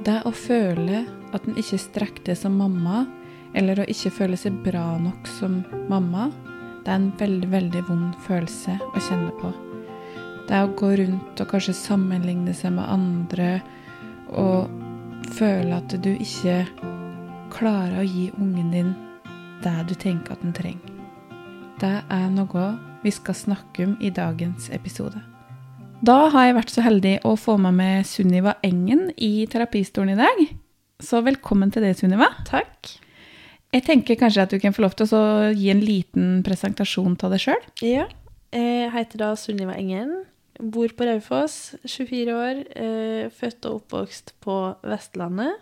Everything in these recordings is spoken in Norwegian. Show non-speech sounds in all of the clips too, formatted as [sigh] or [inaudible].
Det å føle at en ikke strekker til som mamma, eller å ikke føle seg bra nok som mamma, det er en veldig, veldig vond følelse å kjenne på. Det å gå rundt og kanskje sammenligne seg med andre og føle at du ikke klarer å gi ungen din det du tenker at den trenger. Det er noe vi skal snakke om i dagens episode. Da har jeg vært så heldig å få med meg Sunniva Engen i terapistolen i dag. Så velkommen til det, Sunniva. Takk. Jeg tenker kanskje at du kan få lov til å gi en liten presentasjon av deg sjøl. Ja. Jeg heter da Sunniva Engen. Bor på Raufoss, 24 år. Eh, født og oppvokst på Vestlandet.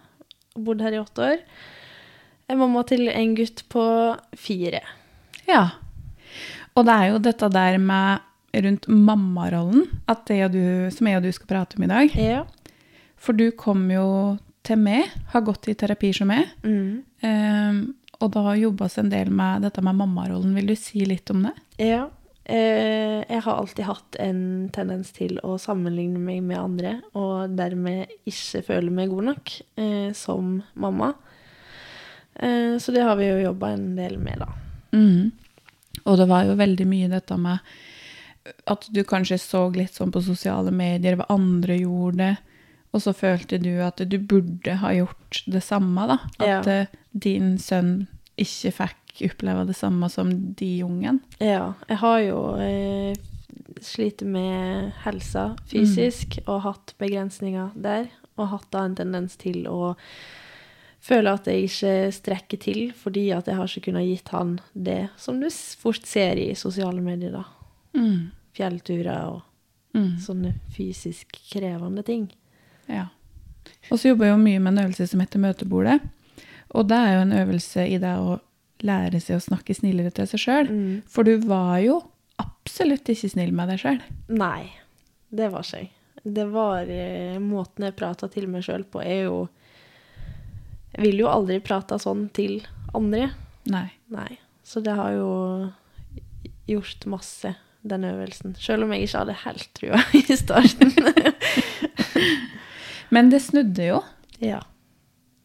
Bodd her i åtte år. Jeg er mamma til en gutt på fire. Ja. Og det er jo dette der med rundt mammarollen at det er du, som jeg og du skal prate om i dag. Ja. For du kom jo til meg, har gått i terapi som meg, Mm. eh, og da jobbes en del med dette med mammarollen. Vil du si litt om det? Ja. Eh, jeg har alltid hatt en tendens til å sammenligne meg med andre, og dermed ikke føle meg god nok eh, som mamma. Eh, så det har vi jo jobba en del med, da. Mm. Og det var jo veldig mye dette med at du kanskje så litt sånn på sosiale medier hva andre gjorde, og så følte du at du burde ha gjort det samme, da. At Ja. eh, din sønn ikke fikk oppleve det samme som de ungen. Ja, jeg har jo eh, slitt med helsa fysisk og hatt begrensninger der. Og hatt da en tendens til å føle at jeg ikke strekker til fordi at jeg har ikke kunnet gitt han det som du fort ser i sosiale medier, da. Mm. Fjellturer og Mm. sånne fysisk krevende ting. Ja. Og så jobber jeg jo mye med en øvelse som heter møtebordet. Og det er jo en øvelse i det å lære seg å snakke snillere til seg sjøl. Mm. For du var jo absolutt ikke snill med deg sjøl. Nei, det var ikke jeg. Det var eh, Måten jeg prata til meg sjøl på, er jo Jeg vil jo aldri prate sånn til andre. Nei. Nei. Så det har jo gjort masse, den øvelsen. Selv om jeg ikke hadde helt trua [laughs] i starten. [laughs] Men det snudde jo. ja.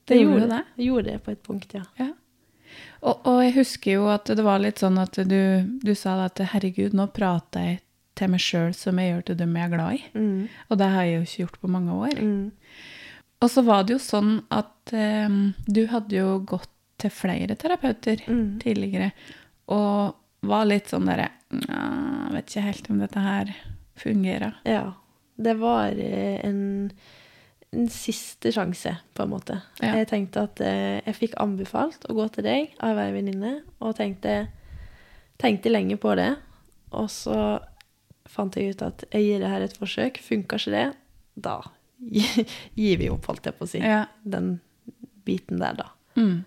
Det gjorde jo det. Det gjorde det på et punkt, ja. Ja. Og, og jeg husker jo at det var litt sånn at du, du sa at herregud, nå prater jeg til meg sjøl som jeg gjør til dem jeg er glad i. Mm. Og det har jeg jo ikke gjort på mange år. Mm. Og så var det jo sånn at eh, du hadde jo gått til flere terapeuter Mm. tidligere, og var litt sånn derre Jeg Vet ikke helt om dette her fungerer. Ja. Det var eh, en, en siste sjanse, på en måte. Ja. Jeg tenkte at eh, jeg fikk anbefalt å gå til deg av ei venninne, og tenkte, tenkte lenge på det. Og så fant jeg ut at jeg gir det her et forsøk. Funka ikke det, da gir vi opp, holdt jeg på å si. Ja. Den biten der, da. Mm.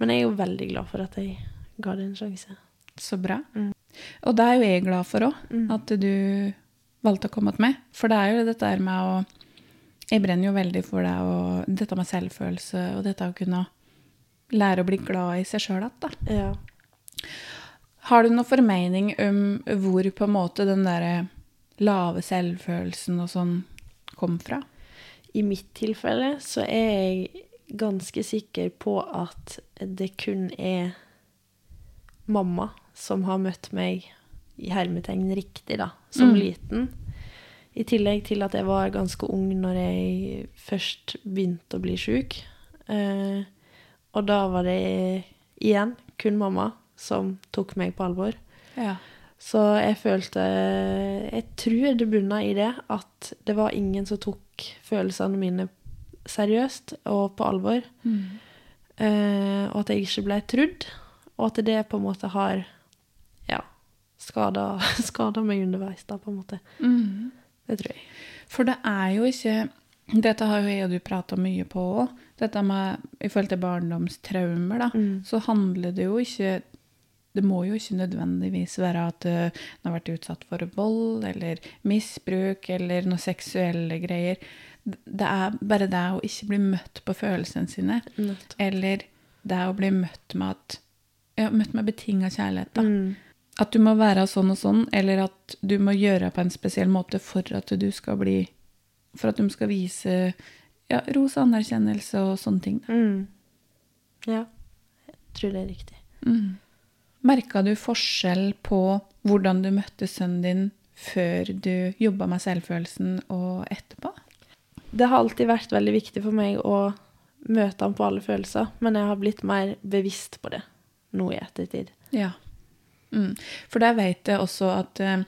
Men jeg er jo veldig glad for at jeg ga det en sjanse. Så bra. Mm. Og det er jo jeg glad for òg, Mm. at du valgte å komme med. For det er jo dette her med å Jeg brenner jo veldig for det og dette med selvfølelse og dette å kunne lære å bli glad i seg sjøl igjen, da. Ja. Har du noen formening om hvor på en måte den derre lave selvfølelsen og sånn kom fra? I mitt tilfelle så er jeg ganske sikker på at det kun er mamma som har møtt meg i hermetegn riktig, da, som Mm. liten. I tillegg til at jeg var ganske ung når jeg først begynte å bli sjuk. Eh, og da var det igjen kun mamma som tok meg på alvor. Ja. Så jeg følte Jeg tror det bunna i det at det var ingen som tok følelsene mine seriøst og på alvor. Mm. Eh, og at jeg ikke ble trudd. Og at det på en måte har ja, skada, [laughs] skada meg underveis, da, på en måte. Mm. Det tror jeg. For det er jo ikke Dette har jo jeg og du prata mye på òg. Dette med I forhold til barndomstraumer, da, Mm. så handler det jo ikke Det må jo ikke nødvendigvis være at uh, en har vært utsatt for vold eller misbruk eller noen seksuelle greier. Det er bare det å ikke bli møtt på følelsene sine, Nødt. eller det å bli møtt med at ja, møtt med betinga kjærlighet. da. Mm. At du må være sånn og sånn, eller at du må gjøre på en spesiell måte for at du skal bli For at de skal vise ja, ros og anerkjennelse og sånne ting. Mm. Ja. Jeg tror det er riktig. Mm. Merka du forskjell på hvordan du møtte sønnen din før du jobba med selvfølelsen, og etterpå? Det har alltid vært veldig viktig for meg å møte han på alle følelser, men jeg har blitt mer bevisst på det nå i ettertid. Ja. Mm. For der vet jeg også at eh,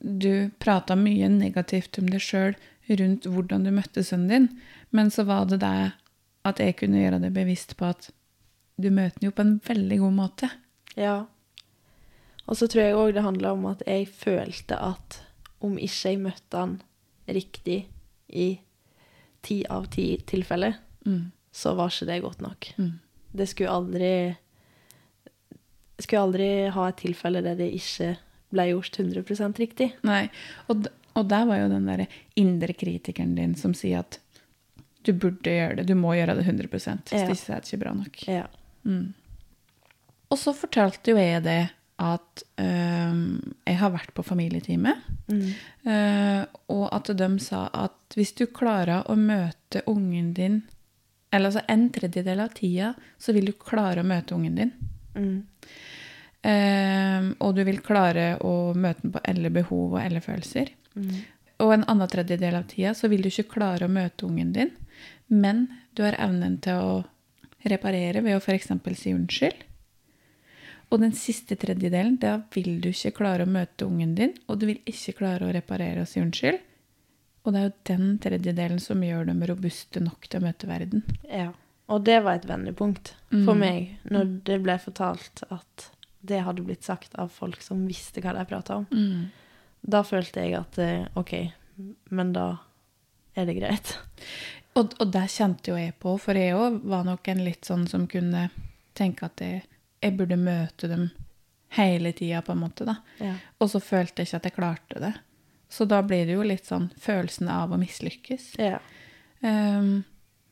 du prata mye negativt om deg sjøl rundt hvordan du møtte sønnen din, men så var det det at jeg kunne gjøre deg bevisst på at du møter den jo på en veldig god måte. Ja. Og så tror jeg òg det handla om at jeg følte at om ikke jeg møtte han riktig i ti av ti tilfeller, Mm. så var ikke det godt nok. Mm. Det skulle aldri Skulle aldri ha et tilfelle der det ikke ble gjort 100 riktig. Nei, og, og der var jo den der indre kritikeren din som sier at du burde gjøre det, du må gjøre det 100 Hvis Ja. ikke er ikke bra nok. Ja. Mm. Og så fortalte jo jeg det at øh, jeg har vært på familietime, Mm. øh, og at de sa at hvis du klarer å møte ungen din Eller altså en tredjedel av tida, så vil du klare å møte ungen din. Mm. Øhm, og du vil klare å møte den på alle behov og alle følelser. Mm. Og en annen tredjedel av tida så vil du ikke klare å møte ungen din, men du har evnen til å reparere ved å f.eks. si unnskyld. Og den siste tredjedelen, da vil du ikke klare å møte ungen din, og du vil ikke klare å reparere og si unnskyld. Og det er jo den tredjedelen som gjør dem robuste nok til å møte verden. ja. Og det var et vendepunkt for Mm. meg når det ble fortalt at det hadde blitt sagt av folk som visste hva de prata om. Da følte jeg at eh, OK, men da er det greit. Og, og det kjente jo jeg på, for jeg òg var nok en litt sånn som kunne tenke at jeg, jeg burde møte dem hele tida, på en måte. da. Ja. Og så følte jeg ikke at jeg klarte det. Så da blir det jo litt sånn følelsen av å mislykkes. Ja. Um,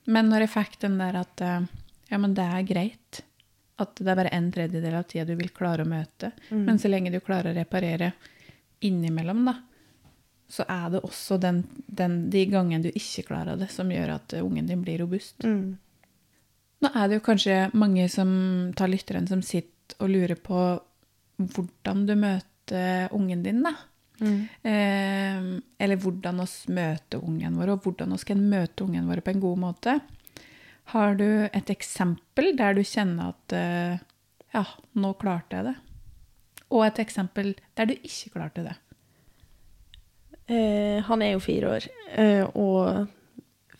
men når jeg fikk den der at eh, ja, men det er greit, at det er bare en tredjedel av tida du vil klare å møte, Mm. men så lenge du klarer å reparere innimellom, da, så er det også den, den, de gangene du ikke klarer det, som gjør at eh, ungen din blir robust. Mm. Nå er det jo kanskje mange som tar lytteren som sitter og lurer på hvordan du møter ungen din, da. Mm. Eh, eller hvordan oss møter ungen vår, og hvordan vi kan møte ungen vår på en god måte. Har du et eksempel der du kjenner at eh, ja, nå klarte jeg det? Og et eksempel der du ikke klarte det? Eh, han er jo fire år, eh, og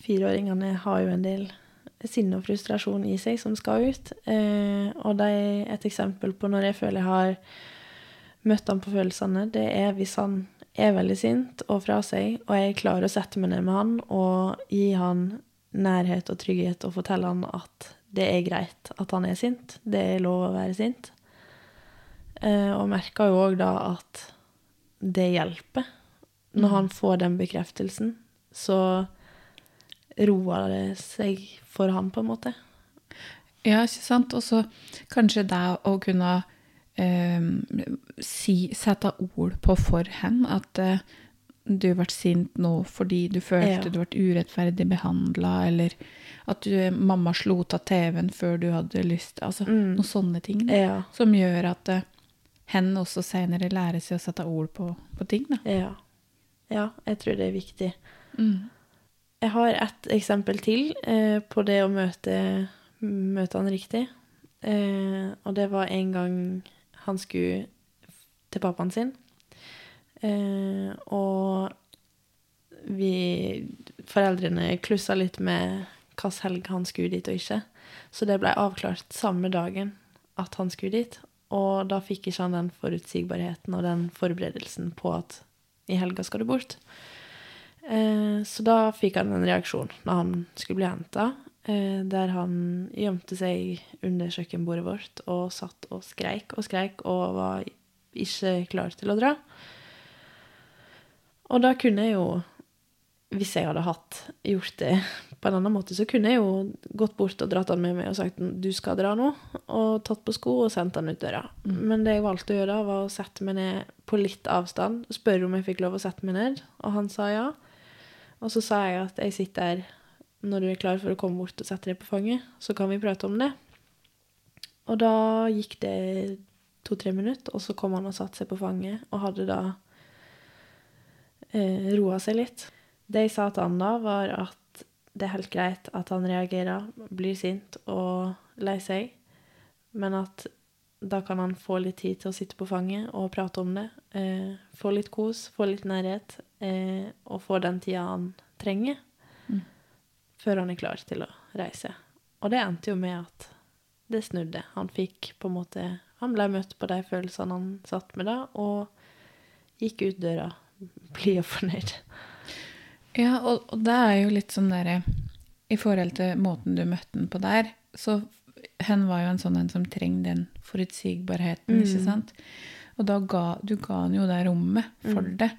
fireåringene har jo en del sinne og frustrasjon i seg som skal ut. Eh, og det er et eksempel på når jeg føler jeg har møtt han på følelsene, det er hvis han er veldig sint og fra seg, og jeg klarer å sette meg ned med han og gi han nærhet og trygghet og fortelle han at det er greit at han er sint. Det er lov å være sint. Eh, og merker jo òg da at det hjelper. Når han får den bekreftelsen, så roer det seg for han, på en måte. Ja, ikke sant? Og så kanskje det å kunne si, sette ord på for hen at eh, du ble sint nå fordi du følte Ja. du ble urettferdig behandla, eller at du, mamma slo av TV-en før du hadde lyst. Altså Mm. noen sånne ting da, Ja. som gjør at eh, hen også senere lærer seg å sette ord på, på ting. Da. Ja. ja, jeg tror det er viktig. Mm. Jeg har et eksempel til eh, på det å møte, møte han riktig. Eh, og det var en gang han skulle til pappaen sin. Eh, og vi Foreldrene klussa litt med hvilken helg han skulle dit og ikke. Så det ble avklart samme dagen at han skulle dit. Og da fikk ikke han den forutsigbarheten og den forberedelsen på at i helga skal du bort. Eh, så da fikk han en reaksjon når han skulle bli henta, der han gjemte seg under kjøkkenbordet vårt og satt og skreik og skreik og var ikke klar til å dra. Og da kunne jeg jo, hvis jeg hadde hatt gjort det på en annen måte, så kunne jeg jo gått bort og dratt han med meg og sagt du skal dra nå, og tatt på sko og sendt han ut døra. Men det jeg valgte å gjøre, da, var å sette meg ned på litt avstand, spørre om jeg fikk lov å sette meg ned, og han sa ja. Og så sa jeg at jeg sitter når du er klar for å komme bort og sette deg på fanget, så kan vi prate om det. Og da gikk det to-tre minutter, og så kom han og satte seg på fanget, og hadde da eh, roa seg litt. Det jeg sa til han da, var at det er helt greit at han reagerer, blir sint og lei seg, men at da kan han få litt tid til å sitte på fanget og prate om det. Eh, få litt kos, få litt nærhet, eh, og få den tida han trenger. Før han er klar til å reise. Og det endte jo med at det snudde. Han fikk på en måte Han ble møtt på de følelsene han satt med da, og gikk ut døra [laughs] blid og fornøyd. Ja, og, og det er jo litt sånn derre I forhold til måten du møtte han på der, så hen var jo en sånn en som trengte den forutsigbarheten, ikke Mm. sant? Og da ga du ga han jo det rommet for Mm. det.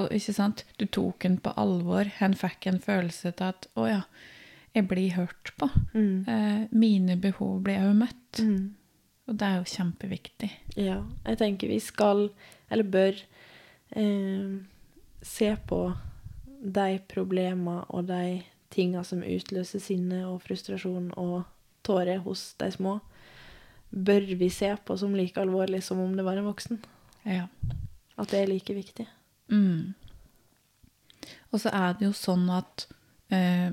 Og ikke sant? Du tok den på alvor. Hen fikk en følelse til at å ja, jeg blir hørt på. Mm. Eh, mine behov blir òg møtt. Mm. Og det er jo kjempeviktig. Ja, jeg tenker vi skal, eller bør, eh, se på de problemer og de tinga som utløser sinne og frustrasjon og tårer hos de små, bør vi se på som like alvorlig som om det var en voksen. Ja. At det er like viktig. Mm. Og så er det jo sånn at eh,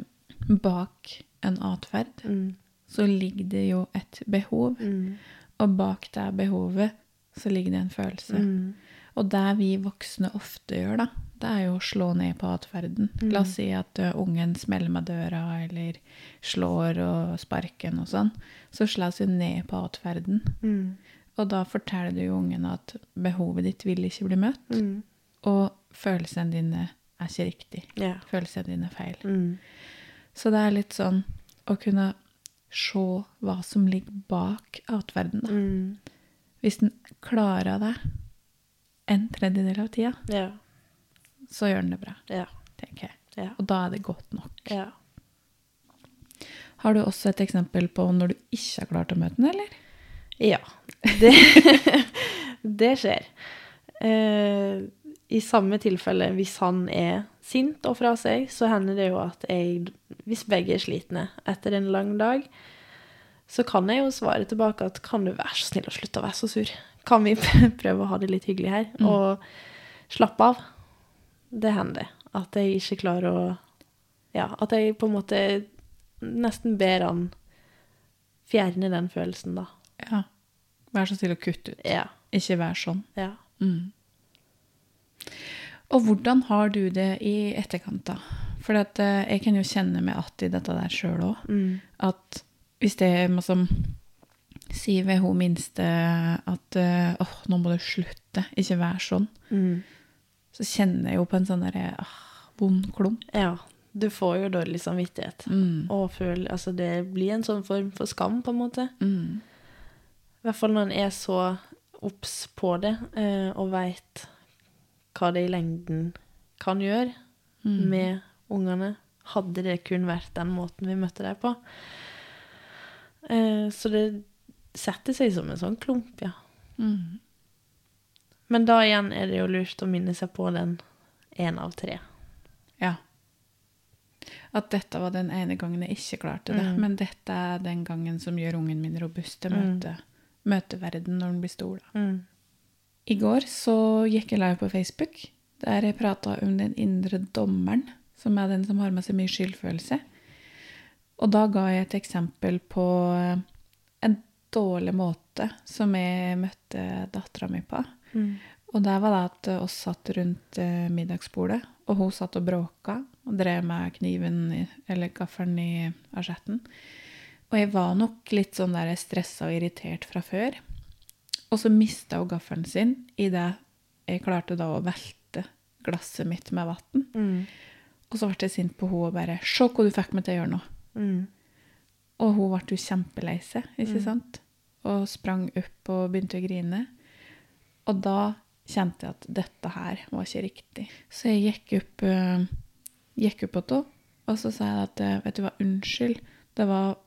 bak en atferd Mm. så ligger det jo et behov, Mm. og bak det behovet så ligger det en følelse. Mm. Og det vi voksne ofte gjør, da, det er jo å slå ned på atferden. Mm. La oss si at uh, ungen smeller med døra, eller slår og sparker og sånn. Så slås jo ned på atferden. Mm. Og da forteller du jo ungen at behovet ditt vil ikke bli møtt, Mm. Og følelsene dine er ikke riktig. Ja. Følelsene dine er feil. Mm. Så det er litt sånn å kunne se hva som ligger bak atferden. Da. Mm. Hvis den klarer det en tredjedel av tida, Ja. så gjør den det bra, Ja. tenker jeg. Og da er det godt nok. Har du også et eksempel på når du ikke har klart å møte den, eller? Ja. Det, [laughs] det skjer. Eh, I samme tilfelle, hvis han er sint og fra seg, så hender det jo at jeg, hvis begge er slitne etter en lang dag, så kan jeg jo svare tilbake at kan du være så snill å slutte å være så sur? Kan vi [laughs] prøve å ha det litt hyggelig her? Mm. Og slappe av. Det hender. At jeg ikke klarer å Ja, at jeg på en måte nesten ber han fjerne den følelsen, da. Ja. Vær så snill å kutte ut. Ja. Ikke vær sånn. Ja. Mm. Og hvordan har du det i etterkant, da? For at, eh, jeg kan jo kjenne meg att i dette der sjøl òg. Mm. At hvis det er noe som sier ved hun minste at eh, åh, nå må du slutte, ikke vær sånn, Mm. så kjenner jeg jo på en sånn derre ah, vond klump. Ja. Du får jo dårlig samvittighet. Mm. Og føl, altså det blir en sånn form for skam, på en måte. Mm. I hvert fall når en er så obs på det, eh, og veit hva det i lengden kan gjøre Mm. med ungene. Hadde det kun vært den måten vi møtte dem på. Eh, så det setter seg som en sånn klump, ja. Mm. Men da igjen er det jo lurt å minne seg på den én av tre. Ja. At dette var den ene gangen jeg ikke klarte det, Mm. men dette er den gangen som gjør ungen min robust til Mm. møte, møte verden når den blir stor. Da. Mm. I går så gikk jeg live på Facebook, der jeg prata om den indre dommeren, som er den som har med seg mye skyldfølelse. Og da ga jeg et eksempel på eh, en dårlig måte som jeg møtte dattera mi på. Mm. Og der var det at oss satt rundt eh, middagsbordet, og hun satt og bråka og drev med kniven i, eller gaffelen i asjetten. Og jeg var nok litt sånn der stressa og irritert fra før. Og så mista hun gaffelen sin idet jeg klarte da å velte glasset mitt med vann. Mm. Og så ble jeg sint på henne og bare 'Se hva du fikk meg til å gjøre nå'. Mm. Og hun ble jo kjempelei seg, ikke Mm. sant? Og sprang opp og begynte å grine. Og da kjente jeg at dette her var ikke riktig. Så jeg gikk opp, eh, gikk opp til henne, og så sa jeg at eh, vet du hva, unnskyld, det var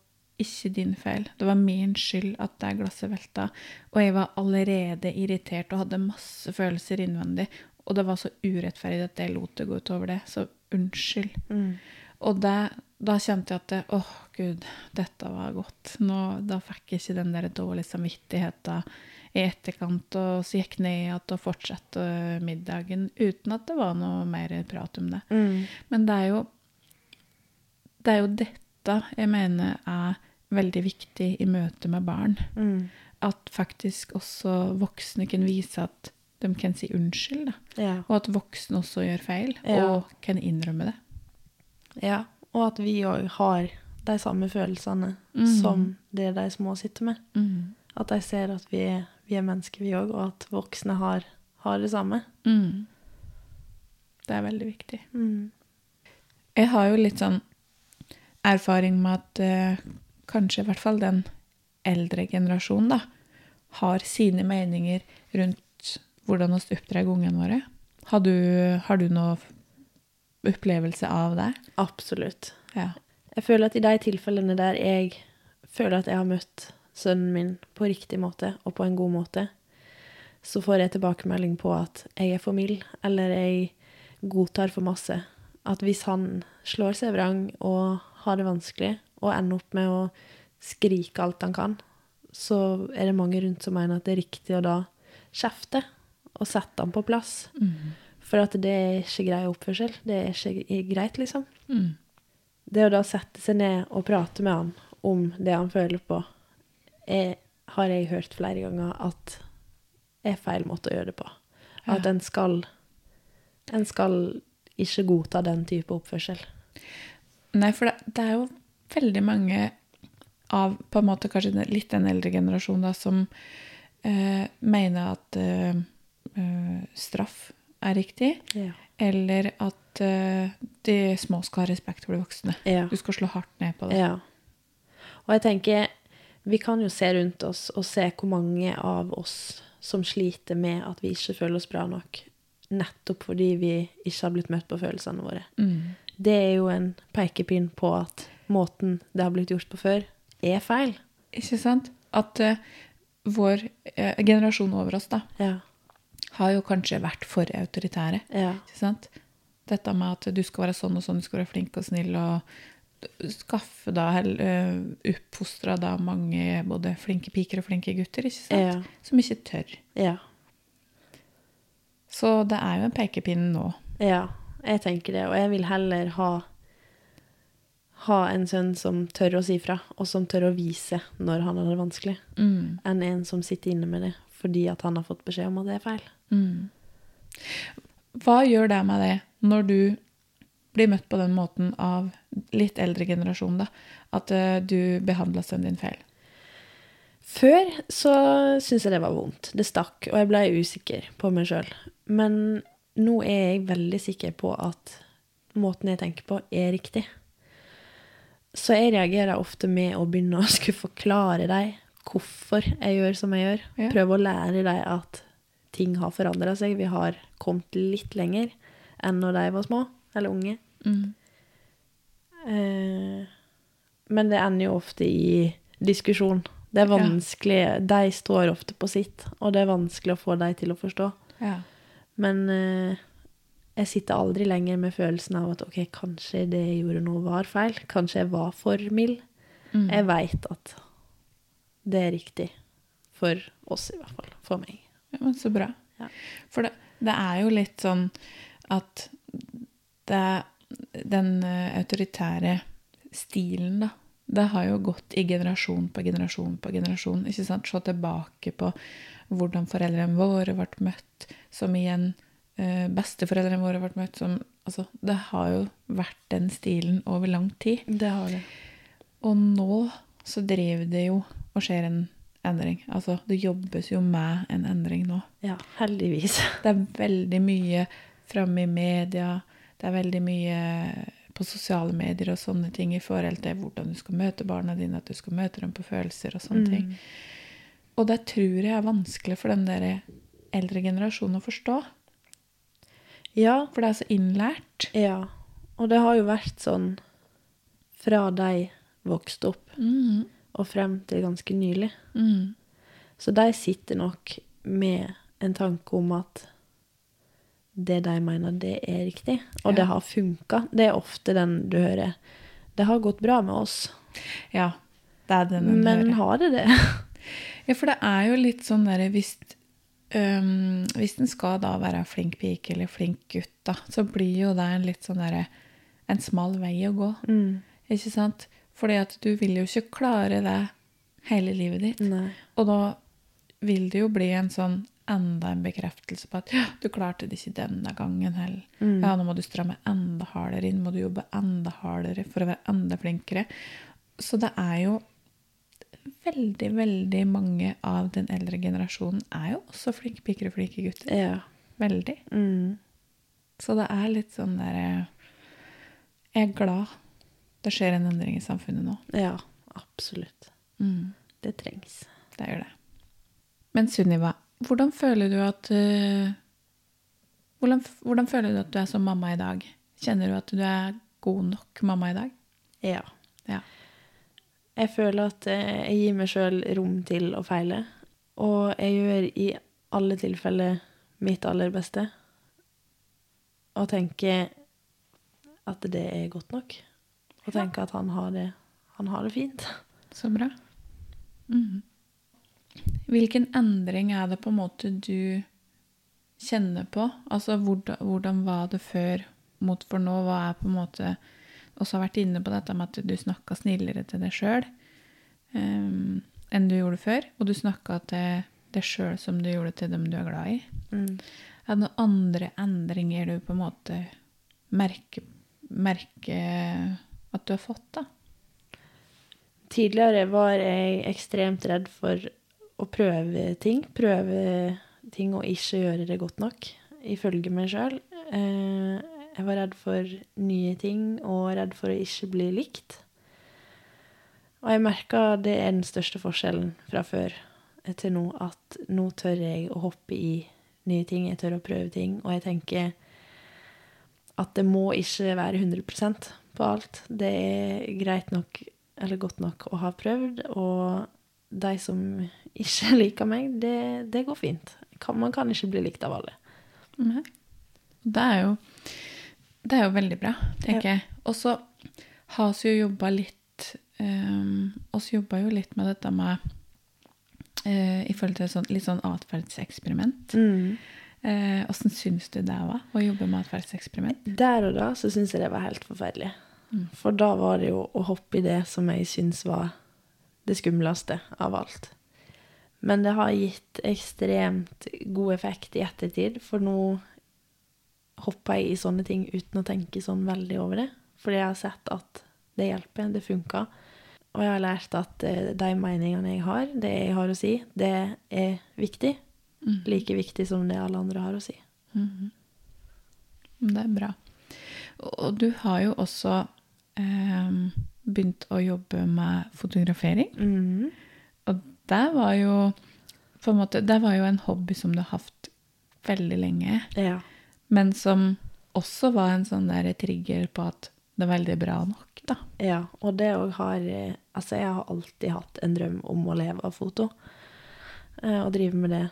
ikke din feil. Det var min skyld at det glasset velta. Og jeg var allerede irritert og hadde masse følelser innvendig. Og det var så urettferdig at jeg lot det gå utover det. Så unnskyld. Mm. Og det, da kjente jeg at det, åh, gud, dette var godt. Nå, da fikk jeg ikke den der dårlige samvittigheten i etterkant, og så gikk ned igjen og fortsatte middagen uten at det var noe mer prat om det. Mm. Men det er jo det er jo dette jeg mener er veldig viktig i møte med barn. Mm. At faktisk også voksne kan vise at de kan si unnskyld. Ja. Og at voksne også gjør feil, Ja. og kan innrømme det. ja. Og at vi òg har de samme følelsene Mm. som det de små sitter med. Mm. At de ser at vi er, vi er mennesker, vi òg, og at voksne har, har det samme. Mm. Det er veldig viktig. Mm. Jeg har jo litt sånn erfaring med at eh, kanskje i hvert fall den eldre generasjonen da, har sine meninger rundt hvordan vi oppdrar ungene våre. Har du, har du noe opplevelse av det? Absolutt. Ja. Jeg føler at i de tilfellene der jeg føler at jeg har møtt sønnen min på riktig måte, og på en god måte, så får jeg tilbakemelding på at jeg er for mild, eller jeg godtar for masse. At hvis han slår seg vrang og har det vanskelig, og ender opp med å skrike alt han kan, så er det mange rundt som mener at det er riktig å da kjefte og sette han på plass. Mm. For at det er ikke grei oppførsel. Det er ikke greit, liksom. Mm. Det å da sette seg ned og prate med han om det han føler på, er, har jeg hørt flere ganger at er feil måte å gjøre det på. At en skal En skal ikke godta den type oppførsel. Nei, for det, det er jo veldig mange av på en måte kanskje litt den eldre generasjonen da, som eh, mener at eh, eh, straff er riktig, Ja. eller at eh, de små skal ha respekt for de voksne. Ja. Du skal slå hardt ned på det. ja. Og jeg tenker Vi kan jo se rundt oss og se hvor mange av oss som sliter med at vi ikke føler oss bra nok. Nettopp fordi vi ikke har blitt møtt på følelsene våre. Mm. Det er jo en pekepinn på at måten det har blitt gjort på før, er feil. Ikke sant? At uh, vår uh, generasjon over oss da, Ja. har jo kanskje vært for autoritære. Ja. Ikke sant? Dette med at du skal være sånn og sånn, du skal være flink og snill og skaffe da, oppfostre da mange både flinke piker og flinke gutter, ikke sant? Ja. Som ikke tør. Ja. Så det er jo en pekepinn nå. ja. Jeg tenker det. Og jeg vil heller ha ha en sønn som tør å si fra, og som tør å vise når han har det vanskelig, Mm. enn en som sitter inne med det fordi at han har fått beskjed om at det er feil. Mm. Hva gjør det med det når du blir møtt på den måten av litt eldre generasjon, da? At øh, du behandla sønnen din feil? Før så syntes jeg det var vondt. Det stakk, og jeg ble usikker på meg sjøl. Men nå er jeg veldig sikker på at måten jeg tenker på, er riktig. Så jeg reagerer ofte med å begynne å [laughs] skulle forklare dem hvorfor jeg gjør som jeg gjør. Ja. Prøve å lære dem at ting har forandra seg. Vi har kommet litt lenger enn når de var små eller unge. Mm. Eh, men det ender jo ofte i diskusjon. Det er Ja. vanskelig, De står ofte på sitt, og det er vanskelig å få dem til å forstå. Ja. Men eh, jeg sitter aldri lenger med følelsen av at ok, kanskje det jeg gjorde nå, var feil. Kanskje jeg var for mild. Mm. Jeg veit at det er riktig. For oss, i hvert fall. For meg. Ja, men så bra. Ja. For det, det er jo litt sånn at det, den eh, autoritære stilen, da, det har jo gått i generasjon på generasjon på generasjon. ikke sant? Se tilbake på hvordan foreldrene våre ble møtt, som igjen eh, besteforeldrene våre har vært møtt som Altså, det har jo vært den stilen over lang tid. Det har det. Og nå så driver det jo og skjer en endring. Altså, det jobbes jo med en endring nå. Ja, heldigvis. [laughs] Det er veldig mye framme i media. Det er veldig mye på sosiale medier og sånne ting i forhold til hvordan du skal møte barna dine, at du skal møte dem på følelser og sånne ting. Og det tror jeg er vanskelig for den der eldre generasjon å forstå. Ja, For det er så innlært. Ja, og det har jo vært sånn fra de vokste opp Mm. og frem til ganske nylig. Mm. Så de sitter nok med en tanke om at det de mener det er riktig, og Ja. det har funka. Det er ofte den du hører. Det har gått bra med oss, Ja, det er den du men hører. har det det? Ja, for det er jo litt sånn derre hvis øhm, Hvis en skal da være flink pike eller flink gutt, da, så blir jo det en litt sånn derre En smal vei å gå, Mm. ikke sant? Fordi at du vil jo ikke klare det hele livet ditt. Nei. Og da vil det jo bli en sånn enda en bekreftelse på at ja, du klarte det ikke denne gangen heller. Mm. Ja, nå må du stramme enda hardere inn, må du jobbe enda hardere for å være enda flinkere. Så det er jo veldig, veldig mange av den eldre generasjonen er jo også flinke piker og flinke gutter. Ja. Veldig. Mm. Så det er litt sånn der eh, Jeg er glad det skjer en endring i samfunnet nå. ja, absolutt. Mm. Det trengs. Det gjør det. Men Sunniva, hvordan føler du at eh, hvordan, hvordan føler du at du er som mamma i dag? Kjenner du at du er god nok mamma i dag? Ja. Ja. Jeg føler at eh, jeg gir meg sjøl rom til å feile. Og jeg gjør i alle tilfeller mitt aller beste. Og tenker at det er godt nok. Og tenker at han har det, han har det fint. Så bra. Mhm. Hvilken endring er det på en måte du kjenner på? Altså hvordan, hvordan var det før mot for nå? Hva er på en måte Også vært inne på dette med at du snakka snillere til deg sjøl enn du gjorde før. Og du snakka til deg sjøl som du gjorde til dem du er glad i. Mm. Er det noen andre endringer du på en måte merker, merker at du har fått, da? Tidligere var jeg ekstremt redd for å prøve ting. Prøve ting og ikke gjøre det godt nok, ifølge meg sjøl. Jeg var redd for nye ting og redd for å ikke bli likt. Og jeg merka det er den største forskjellen fra før til nå, at nå tør jeg å hoppe i nye ting, jeg tør å prøve ting, og jeg tenker at det må ikke være 100% på alt. Det er greit nok, eller godt nok, å ha prøvd, og de som ikke [laughs] liker meg, det, det går fint. Man kan ikke bli likt av alle. Nei. Det er jo, det er jo veldig bra, tenker jeg. Og så har vi jo jobba litt um, oss jobba jo litt med dette med uh, I forhold til sånn, litt sånn atferdseksperiment. Mm. Åssen syns du det var, å jobbe med atferdseksperiment? Der og da så syns jeg det var helt forferdelig. Mm. For da var det jo å hoppe i det som jeg syns var det skumleste av alt. Men det har gitt ekstremt god effekt i ettertid, for nå hopper jeg i sånne ting uten å tenke sånn veldig over det. Fordi jeg har sett at det hjelper, det funker. Og jeg har lært at eh, de meningene jeg har, det jeg har å si, det er viktig. Mm. Like viktig som det alle andre har å si. Mhm. Det er bra. Og du har jo også eh, begynt å jobbe med fotografering. Mhm. Og det var jo på en måte, det var jo en hobby som du har hatt veldig lenge, Ja. Men som også var en sånn der trigger på at det er veldig bra nok, da. Ja, og det òg har eh, Altså, jeg har alltid hatt en drøm om å leve av foto. eh, Og drive med det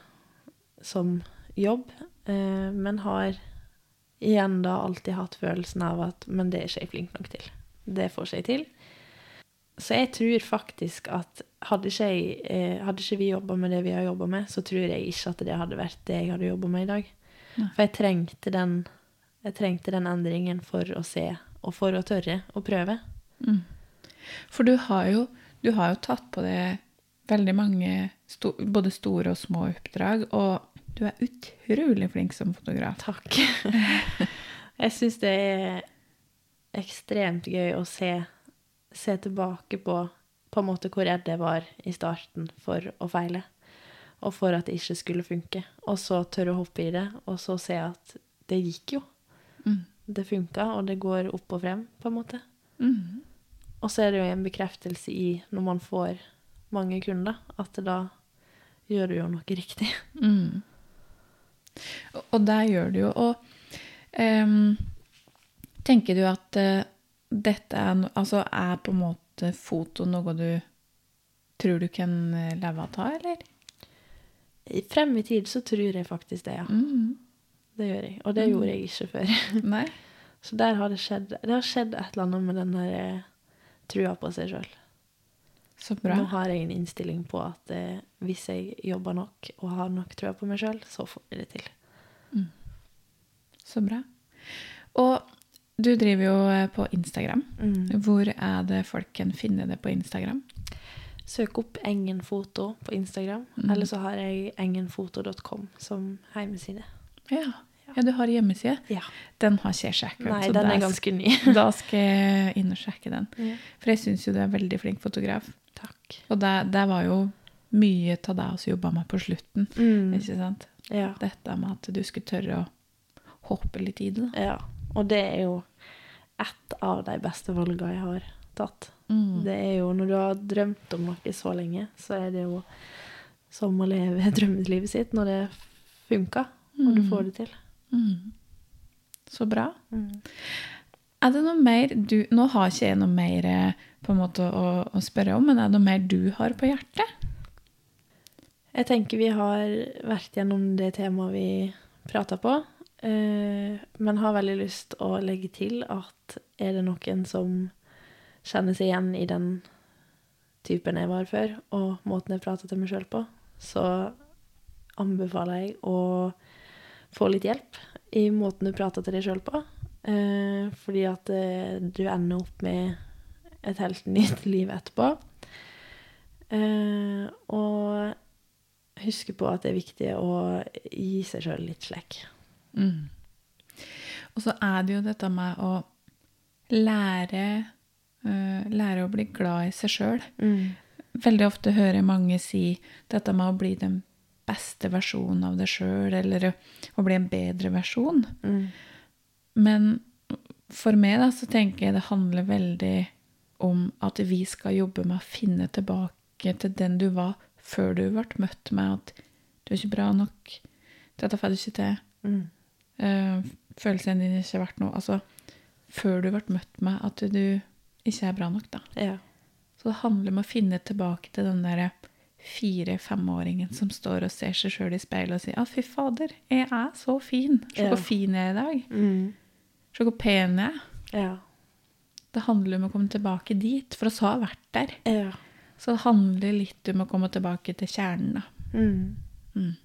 som jobb. eh, Men har igjen da alltid hatt følelsen av at Men det er ikke jeg flink nok til. Det får seg til. Så jeg tror faktisk at hadde ikke, jeg, hadde ikke vi jobba med det vi har jobba med, så tror jeg ikke at det hadde vært det jeg hadde jobba med i dag. For jeg trengte den jeg trengte den endringen for å se, og for å tørre å prøve. Mm. For du har jo, du har jo tatt på deg veldig mange sto, både store og små oppdrag, og du er utrolig flink som fotograf. Takk. [laughs] jeg syns det er ekstremt gøy å se, se tilbake på på en måte hvor redd jeg var i starten for å feile. Og for at det ikke skulle funke. Og så tørre å hoppe i det, og så se at det gikk jo. Mm. Det funka, og det går opp og frem, på en måte. Mm. Og så er det jo en bekreftelse i når man får mange kunder, at da gjør du jo noe riktig. Mm. Og, der gjør du jo Og um, tenker du at uh, dette er, altså er på en måte foto noe du tror du kan eh, leve av, eller? I- Frem i tid så tror jeg faktisk det, ja. Mm. det gjør jeg. Og det Mm. gjorde jeg ikke før. [laughs] Nei? Så der har det skjedd Det har skjedd et eller annet med den der eh, trua på seg sjøl. Så bra. Nå har jeg en innstilling på at eh, hvis jeg jobber nok og har nok trua på meg sjøl, så får jeg det til. Så bra. Og du driver jo eh, på Instagram. Mm. Hvor er det folk kan finne det på Instagram? Søk opp Engen Foto på Instagram, Mm. eller så har jeg engenfoto.com som hjemmeside. Ja. ja, du har hjemmeside. Ja. Den har ikke jeg sjekket. Nei, den er ganske ny. Da skal jeg inn og sjekke den. Ja. For jeg syns jo du er veldig flink fotograf. Takk. Og det, det var jo mye av det vi jobba med på slutten. Mm. Ikke sant? Ja. Dette med at du skulle tørre å hoppe litt i det. ja. Og det er jo et av de beste valgene jeg har tatt. Mm. Det er jo når du har drømt om noe så lenge, så er det jo som å leve [laughs] drømmelivet sitt når det funker, når du Mm. får det til. Mm. Så bra. Mm. Er det noe mer du Nå har ikke jeg noe mer eh, på en måte å, å spørre om, men er det noe mer du har på hjertet? Jeg tenker vi har vært gjennom det temaet vi prata på, eh, men har veldig lyst å legge til at er det noen som kjenner seg igjen i den typen jeg var før, og måten jeg prater til meg sjøl på, så anbefaler jeg å få litt hjelp i måten du prater til deg sjøl på. Eh, fordi at eh, du ender opp med et helt nytt [laughs] liv etterpå. Eh, og huske på at det er viktig å gi seg sjøl litt slekk. Mm. Og så er det jo dette med å lære Lære å bli glad i seg sjøl. Veldig ofte hører mange si dette med å bli den beste versjonen av deg sjøl, eller å, bli en bedre versjon. Mm. Men for meg da, så tenker jeg det handler veldig om at vi skal jobbe med å finne tilbake til den du var før du ble møtt med at du er ikke bra nok, dette får du ikke til, Mm. uh, følelsene dine ikke vært verdt noe. Altså, før du ble møtt med at du ikke er bra nok, da. Ja. Så det handler om å finne tilbake til den der fire-femåringen som står og ser seg sjøl i speilet og sier 'Å, fy fader, jeg er så fin. Se Ja. hvor fin jeg er i dag. Mm. Se hvor pen jeg er.' Ja. Det handler om å komme tilbake dit, for oss har vært der. Ja. Så det handler litt om å komme tilbake til kjernen, da. Mm.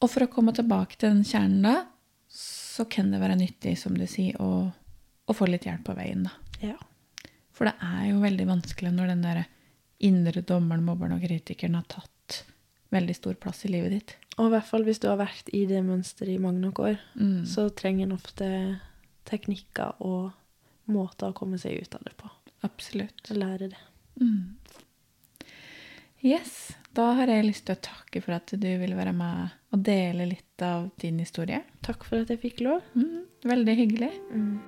Og for å komme tilbake til den kjernen, da, så kan det være nyttig, som du sier, å, å få litt hjelp på veien, da. ja. For det er jo veldig vanskelig når den der indre dommeren, mobberen og kritikeren har tatt veldig stor plass i livet ditt. Og i hvert fall hvis du har vært i det mønsteret i mange nok år, Mm. så trenger en ofte teknikker og måter å komme seg ut av det på. Absolutt. Lære det. Mm. Yes. Da har jeg lyst til å takke for at du ville være med og dele litt av din historie. Takk for at jeg fikk lov. Mm. Veldig hyggelig. Mm.